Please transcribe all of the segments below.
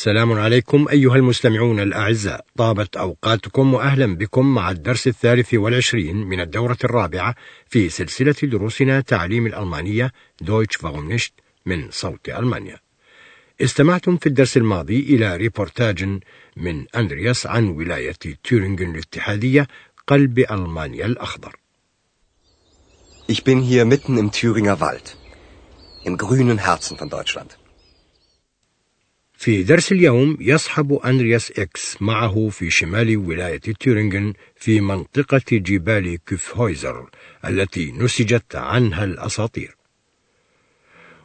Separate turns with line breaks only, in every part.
السلام عليكم أيها المستمعون الأعزاء. طابت أوقاتكم وأهلا بكم مع الدرس الثالث والعشرين من الدورة الرابعة في سلسلة دروسنا تعليم الألمانية Deutsch warum nicht من صوت ألمانيا. استمعتم في الدرس الماضي إلى ريبورتاج من أندرياس عن ولاية تورينغن الاتحادية قلب ألمانيا الأخضر.
Ich bin hier mitten im Thüringer Wald, im grünen Herzen von Deutschland.
في درس اليوم يصحب أندرياس إكس معه في شمال ولاية تورينغن في منطقة جبال كوفهويزر التي نسجت عنها الأساطير.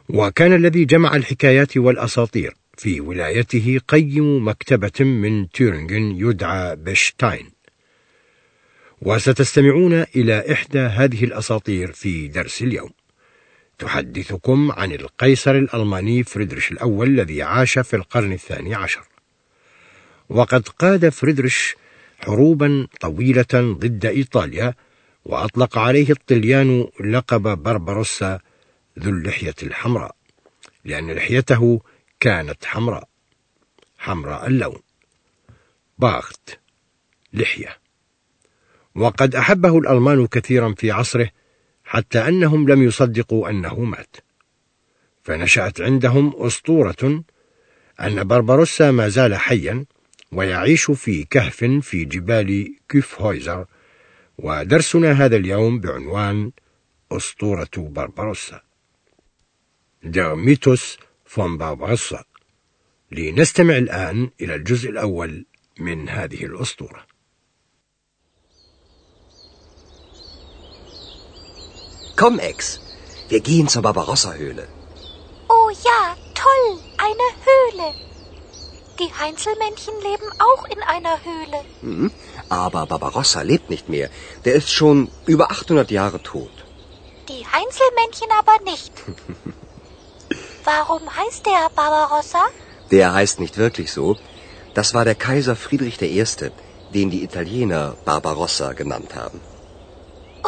وكان الذي جمع الحكايات والأساطير في ولايته قيم مكتبة من تورينغن يدعى بشتاين. وستستمعون إلى إحدى هذه الأساطير في درس اليوم. تحدثكم عن القيصر الألماني فريدريش الأول الذي عاش في القرن الثاني عشر. وقد قاد فريدريش حروبا طويلة ضد إيطاليا وأطلق عليه الطليان لقب بربروسا ذو اللحية الحمراء لأن لحيته كانت حمراء حمراء اللون. باخت لحية. وقد أحبه الألمان كثيرا في عصره حتى أنهم لم يصدقوا أنه مات. فنشأت عندهم أسطورة أن بربروسا ما زال حيا ويعيش في كهف في جبال كيفهويزر. ودرسنا هذا اليوم بعنوان أسطورة بربروسا. Der Mythos von لنستمع الآن إلى الجزء الأول من هذه الأسطورة.
Komm, Ex, wir gehen zur Barbarossa-Höhle.
Oh ja, toll, eine Höhle. Die Heinzelmännchen leben auch in einer Höhle.
Mhm. Aber Barbarossa lebt nicht mehr. Der ist schon über 800 Jahre tot.
Die Heinzelmännchen aber nicht. Warum heißt der Barbarossa?
Der heißt nicht wirklich so. Das war der Kaiser Friedrich I., den die Italiener Barbarossa genannt haben.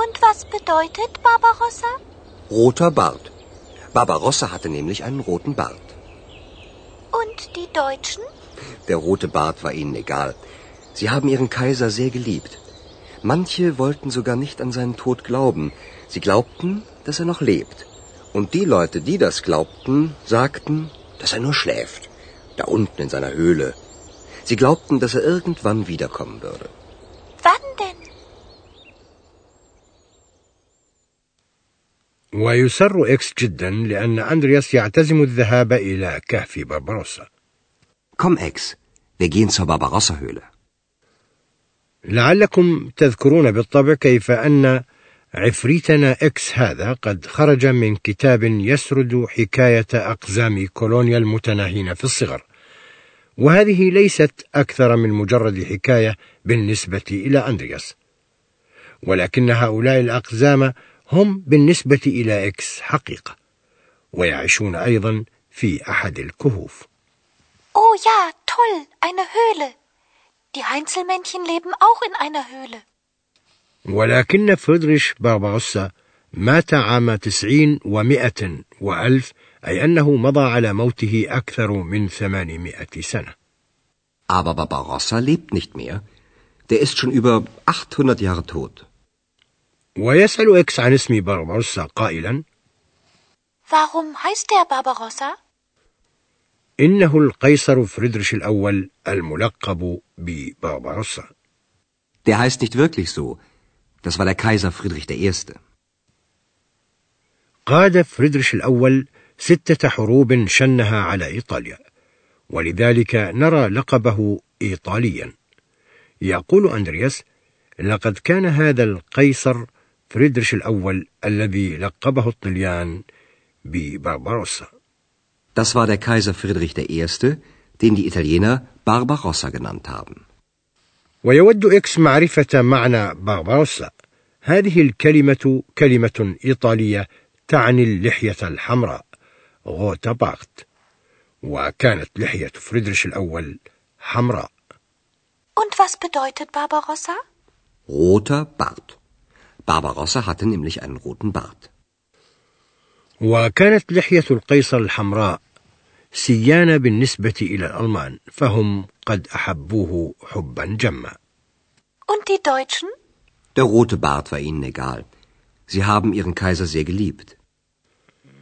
Und was bedeutet Barbarossa?
Roter Bart. Barbarossa hatte nämlich einen roten Bart.
Und die Deutschen?
Der rote Bart war ihnen egal. Sie haben ihren Kaiser sehr geliebt. Manche wollten sogar nicht an seinen Tod glauben. Sie glaubten, dass er noch lebt. Und die Leute, die das glaubten, sagten, dass er nur schläft, da unten in seiner Höhle. Sie glaubten, dass er irgendwann wiederkommen würde.
Wann
ويسر إكس جدا لأن أندرياس يعتزم الذهاب إلى كهف بربروسا
Komm, Ex, wir gehen zur Barbarossa-Höhle.
لعلكم تذكرون بالطبع كيف أن عفريتنا إكس هذا قد خرج من كتاب يسرد حكاية أقزام كولونيا المتناهين في الصغر. وهذه ليست أكثر من مجرد حكاية بالنسبة إلى أندرياس. ولكن هؤلاء الأقزام هم بالنسبة إلى إكس حقيقة ويعيشون أيضا في أحد الكهوف
Oh ja, toll, eine Höhle. Die Heinzelmännchen leben auch in einer Höhle.
ولكن فريدريش بارباروسا مات عام تسعين ومائة وألف أي أنه مضى على موته أكثر من ثمانمائة سنة
Aber Barbarossa lebt nicht mehr. Der ist schon über 800 Jahre tot.
ويسأل إكس عن اسم بارباروسا قائلا
Warum heißt der Barbarossa?
إنه القيصر فريدريش الأول الملقب ببارباروسا
Der heißt nicht wirklich so. Das war der Kaiser Friedrich I.
قاد فريدريش الأول ستة حروب شنها على إيطاليا ولذلك نرى لقبه إيطاليا يقول أندرياس لقد كان هذا القيصر فريدريش الأول الذي لقبه الطليان ببارباروسا
Das war der Kaiser Friedrich I., den die Italiener Barbarossa genannt haben.
ويود إكس معرفة معنى بارباروسا هذه الكلمة كلمة إيطالية تعني اللحية الحمراء غوتا باغت وكانت لحية فريدريش الأول حمراء
Und was bedeutet Barbarossa?
Roter Bart. Barbarossa hatte nämlich einen roten Bart.
وكانت لحية القيصر الحمراء سيانة بالنسبة إلى الألمان فهم قد أحبوه حبا جما
Und die Deutschen?
Der rote Bart war ihnen egal. Sie haben ihren Kaiser sehr geliebt.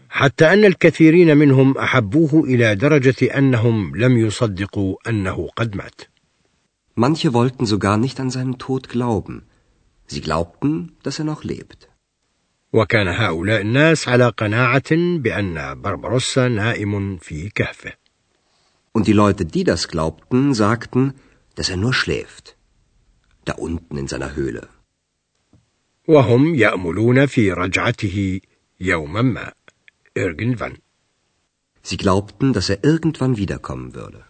حتى أن الكثيرين منهم أحبوه إلى درجة أنهم لم يصدقوا أنه قد مات.
Manche wollten sogar nicht an seinen Tod glauben. Sie glaubten, dass er noch lebt.
وكان هؤلاء الناس على قناعة بأن بربروسا نائم في كهفه.
Und die Leute, die das glaubten, sagten, dass er nur schläft. Da unten in seiner Höhle.
وهم يأملون في رجعته يوما ما. Irgendwann.
Sie glaubten, dass er irgendwann wiederkommen würde.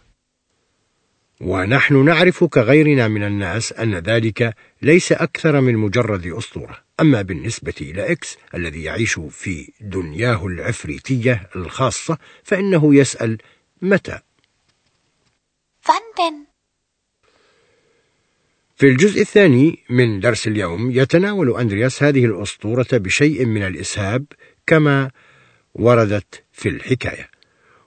ونحن نعرف كغيرنا من الناس أن ذلك ليس أكثر من مجرد أسطورة. أما بالنسبة إلى إكس الذي يعيش في دنياه العفريتية الخاصة فإنه يسأل متى? في الجزء الثاني من درس اليوم يتناول أندرياس هذه الأسطورة بشيء من الإسهاب كما وردت في الحكاية.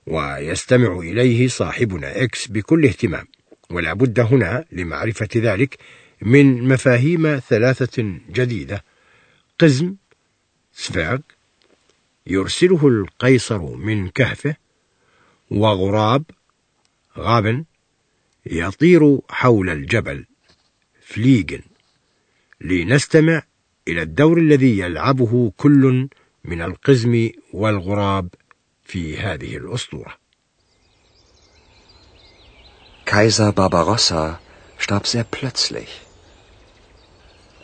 ويستمع إليه صاحبنا إكس بكل اهتمام. ولا بد هنا لمعرفة ذلك من مفاهيم ثلاثة جديدة قزم سفاغ يرسله القيصر من كهفه وغراب غابن يطير حول الجبل فليجن لنستمع إلى الدور الذي يلعبه كل من القزم والغراب في هذه الأسطورة.
Kaiser Barbarossa starb sehr plötzlich.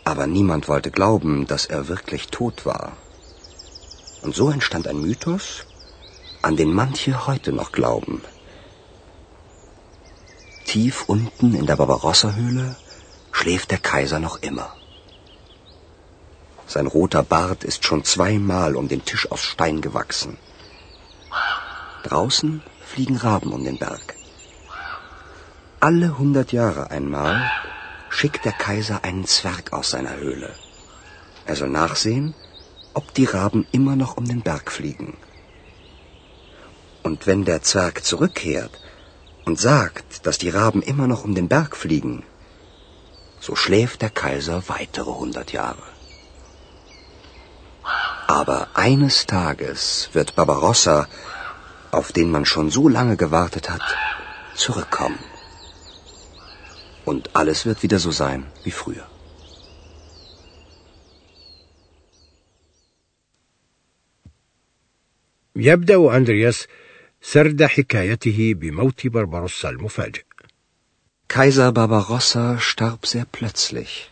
Aber niemand wollte glauben, dass er wirklich tot war. Und so entstand ein Mythos, an den manche heute noch glauben. Tief unten in der Barbarossa-Höhle schläft der Kaiser noch immer. Sein roter Bart ist schon zweimal um den Tisch aus Stein gewachsen. Draußen fliegen Raben um den Berg. Alle hundert Jahre einmal schickt der Kaiser einen Zwerg aus seiner Höhle. Er soll nachsehen, ob die Raben immer noch um den Berg fliegen. Und wenn der Zwerg zurückkehrt und sagt, dass die Raben immer noch um den Berg fliegen, so schläft der Kaiser weitere hundert Jahre. Aber eines Tages wird Barbarossa, auf den man schon so lange gewartet hat, zurückkommen. Und alles wird wieder so sein wie früher.
يبدأ أندرياس سرد حكايته بموت بربروسا المفاجئ.
Kaiser Barbarossa starb sehr plötzlich.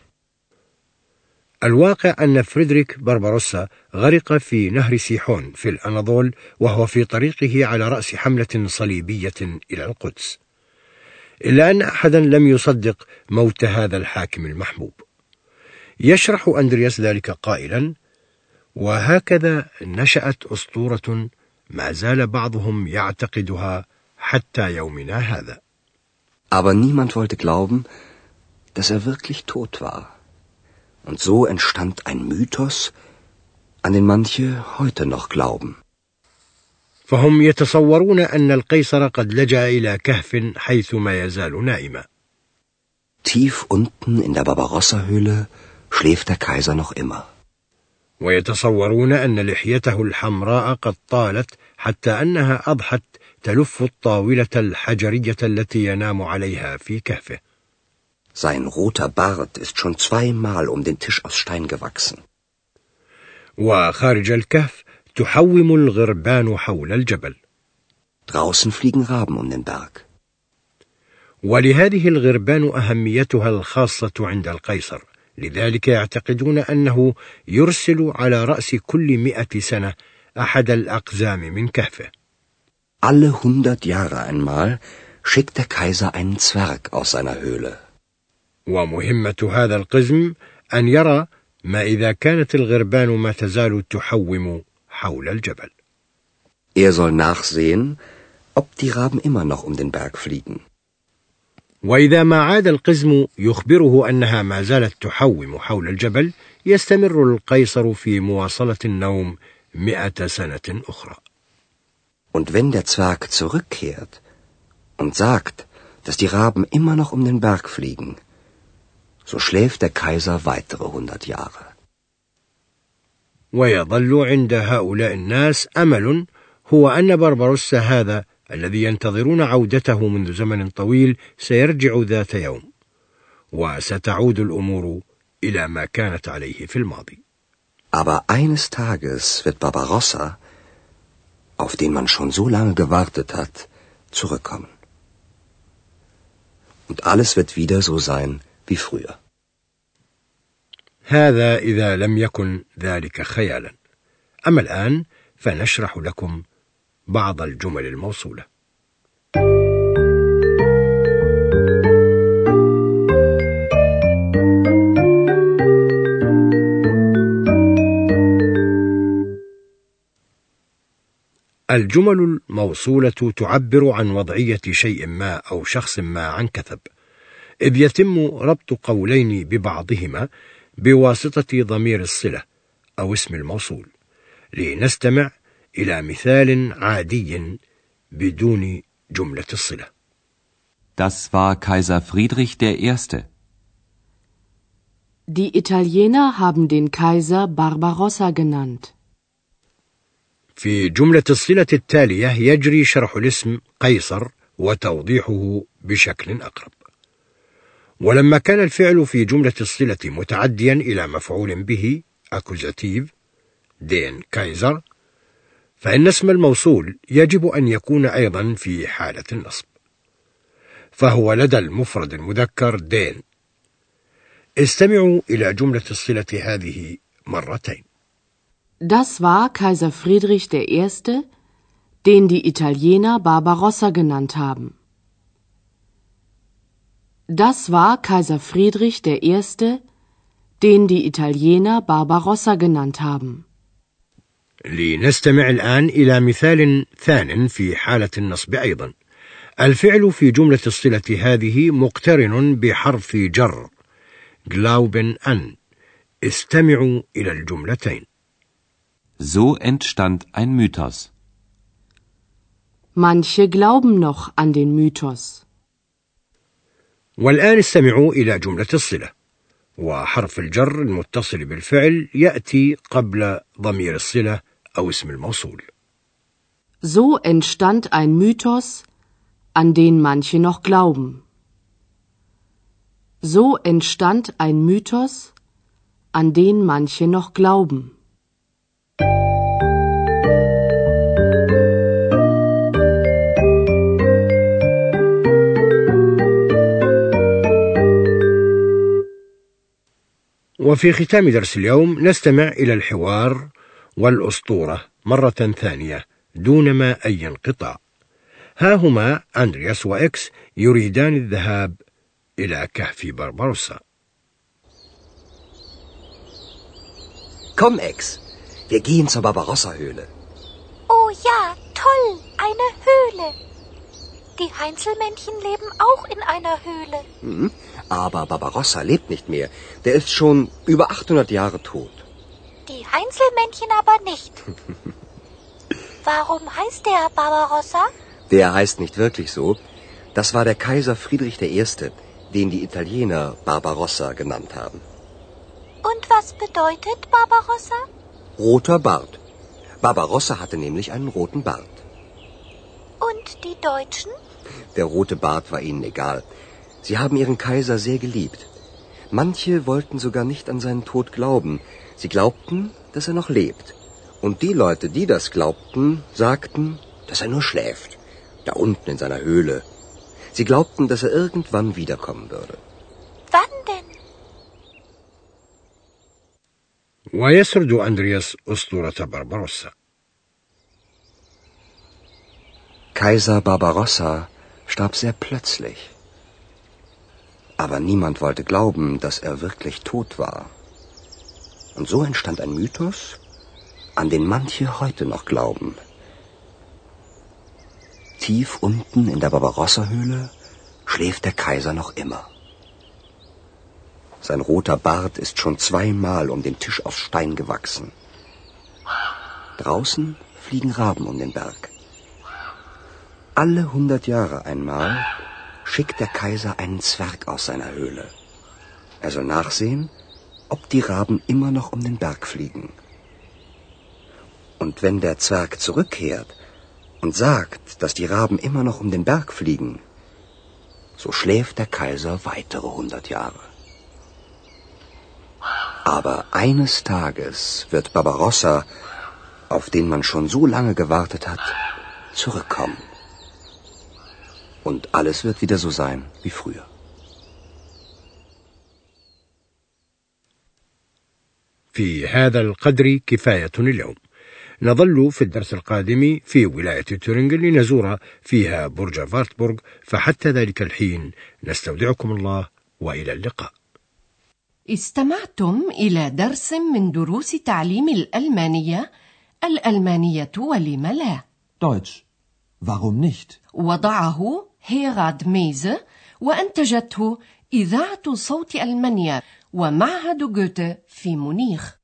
الواقع أن فريدريك بربروسا غرق في نهر سيحون في الأناضول وهو في طريقه على رأس حملة صليبية إلى القدس إلا أن أحدا لم يصدق موت هذا الحاكم المحبوب يشرح أندرياس ذلك قائلا وهكذا نشأت أسطورة ما زال بعضهم يعتقدها حتى يومنا هذا
Aber niemand wollte glauben, dass er wirklich tot war. Und so entstand ein Mythos, an den manche heute noch glauben.
فهم يتصورون أن القيصر قد لجأ إلى كهف حيث ما يزال نائما.
Tief unten in der Barbarossa-Höhle schläft der Kaiser noch immer.
ويتصورون أن لحيته الحمراء قد طالت حتى أنها أضحت تلف الطاولة الحجرية التي ينام عليها في كهفه.
Sein roter Bart ist schon zweimal um den Tisch aus Stein gewachsen.
وخارج الكهف تحوم الغربان حول الجبل.
Draußen fliegen Raben um den Berg.
ولهذه الغربان أهميتها الخاصة عند القيصر لذلك يعتقدون أنه يرسل على رأس كل مئة سنة أحد الأقزام من كهفه
Alle hundert Jahre einmal schickt der Kaiser einen Zwerg aus seiner Höhle.
ومهمة هذا القزم أن يرى ما إذا كانت الغربان ما تزال تحوم حول الجبل
Er soll nachsehen, ob die Raben immer noch um den Berg fliegen.
وإذا ما عاد القزم يخبره أنها ما زالت تحوم حول الجبل يستمر القيصر في مواصلة النوم مئة سنة أخرى
Und wenn der Zwerg zurückkehrt und sagt, dass die Raben immer noch um den Berg fliegen, so schläft der Kaiser weitere hundert Jahre.
ويظل عند هؤلاء الناس أمل هو أن بربروس هذا الذي ينتظرون عودته منذ زمن طويل سيرجع ذات يوم وستعود الأمور إلى ما كانت عليه في الماضي
Aber eines Tages wird Barbarossa, auf den man schon so lange gewartet hat, zurückkommen. Und alles wird wieder so sein wie früher.
هذا إذا لم يكن ذلك خيالا. أما الآن فنشرح لكم بعض الجمل الموصولة. الجمل الموصولة تعبر عن وضعية شيء ما أو شخص ما عن كثب. إذ يتم ربط قولين ببعضهما بواسطة ضمير الصلة أو اسم الموصول لنستمع إلى مثال عادي بدون جملة الصلة.
Das war Kaiser Friedrich I.
Die Italiener haben den Kaiser Barbarossa genannt.
في جملة الصلة التالية يجري شرح الاسم قيصر وتوضيحه بشكل أقرب. ولما كان الفعل في جملة الصلة متعديا إلى مفعول به أكوزاتيف دين كايزر فإن اسم الموصول يجب أن يكون أيضا في حالة النصب فهو لدى المفرد المذكر دين استمعوا إلى جملة الصلة هذه مرتين
Das war Kaiser Friedrich I., den die Italiener Barbarossa genannt haben. Das war Kaiser Friedrich I., den die Italiener Barbarossa genannt haben.
لنستمع الآن إلى مثال ثان في حالة النصب أيضا الفعل في جملة الصلة هذه مقترن بحرف جر glauben an استمعوا إلى الجملتين
So entstand ein Mythos.
Manche glauben noch an den Mythos.
والآن استمعوا إلى جملة الصلة وحرف الجر المتصل بالفعل يأتي قبل ضمير الصلة أو اسم الموصول
So entstand ein Mythos, an den manche noch glauben. So entstand ein Mythos, an den manche noch glauben.
وفي ختام درس اليوم نستمع إلى الحوار والأسطورة مرة ثانية دونما أي انقطاع ها هما أندرياس وإكس يريدان الذهاب إلى كهف بربروسا
Komm, Ex, wir gehen zur Barbarossa-Höhle.
Oh ja, toll, eine Höhle. Die Heinzelmännchen leben auch in einer Höhle.
Hm? Aber Barbarossa lebt nicht mehr. Der ist schon über 800 Jahre tot.
Die Heinzelmännchen aber nicht. Warum heißt der Barbarossa?
Der heißt nicht wirklich so. Das war der Kaiser Friedrich I., den die Italiener Barbarossa genannt haben.
Und was bedeutet Barbarossa?
Roter Bart. Barbarossa hatte nämlich einen roten Bart.
Und die Deutschen?
Der rote Bart war ihnen egal. Sie haben ihren Kaiser sehr geliebt. Manche wollten sogar nicht an seinen Tod glauben. Sie glaubten, dass er noch lebt. Und die Leute, die das glaubten, sagten, dass er nur schläft, da unten in seiner Höhle. Sie glaubten, dass er irgendwann wiederkommen würde.
Wann denn?
ويسرد أندرياس أسطورة بربروسا
Kaiser Barbarossa starb sehr plötzlich. Aber niemand wollte glauben, dass er wirklich tot war. Und so entstand ein Mythos, an den manche heute noch glauben. Tief unten in der Barbarossa-Höhle schläft der Kaiser noch immer. Sein roter Bart ist schon zweimal um den Tisch aus Stein gewachsen. Draußen fliegen Raben um den Berg. Alle hundert Jahre einmal schickt der Kaiser einen Zwerg aus seiner Höhle. Er soll nachsehen, ob die Raben immer noch um den Berg fliegen. Und wenn der Zwerg zurückkehrt und sagt, dass die Raben immer noch um den Berg fliegen, so schläft der Kaiser weitere hundert Jahre. Aber eines Tages wird Barbarossa, auf den man schon so lange gewartet hat, zurückkommen. Und alles wird wieder so sein wie früher.
في هذا القدر كفاية اليوم نظل في الدرس القادم في ولاية تورينغ لنزور فيها برج فارتبورغ فحتى ذلك الحين نستودعكم الله وإلى اللقاء
استمعتم إلى درس من دروس تعليم الألمانية الألمانية ولم لا
Deutsch. Warum nicht?
وضعه هيراد ميزة وأنتجته إذاعة صوت ألمانيا ومعهد جوته في مونيخ.